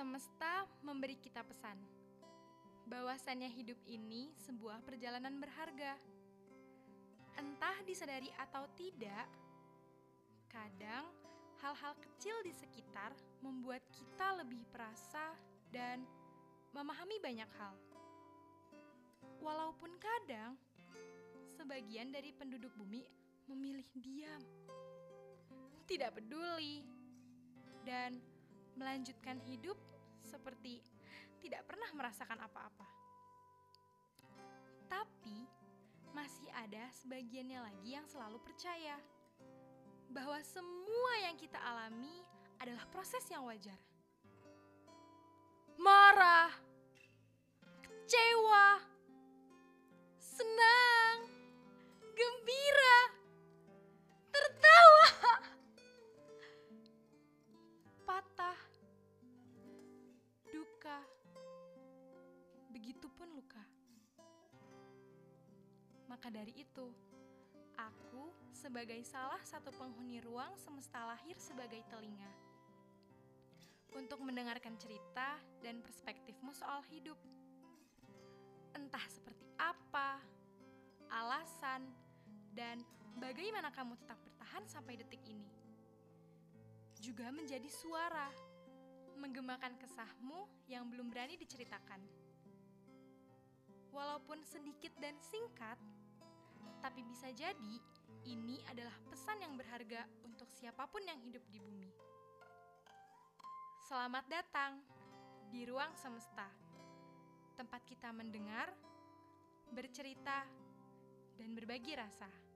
Semesta memberi kita pesan bahwasannya hidup ini sebuah perjalanan berharga. Entah disadari atau tidak, kadang hal-hal kecil di sekitar membuat kita lebih perasa dan memahami banyak hal. Walaupun kadang sebagian dari penduduk bumi memilih diam, tidak peduli, dan melanjutkan hidup seperti tidak pernah merasakan apa-apa. Tapi masih ada sebagiannya lagi yang selalu percaya bahwa semua yang kita alami adalah proses yang wajar. Begitupun luka. Maka dari itu, aku sebagai salah satu penghuni ruang semesta lahir sebagai telinga untuk mendengarkan cerita dan perspektifmu soal hidup. Entah seperti apa, alasan, dan bagaimana kamu tetap bertahan sampai detik ini. Juga menjadi suara, menggemakan kesahmu yang belum berani diceritakan. Walaupun sedikit dan singkat, tapi bisa jadi ini adalah pesan yang berharga untuk siapa pun yang hidup di bumi. Selamat datang di ruang semesta, tempat kita mendengar, bercerita, dan berbagi rasa.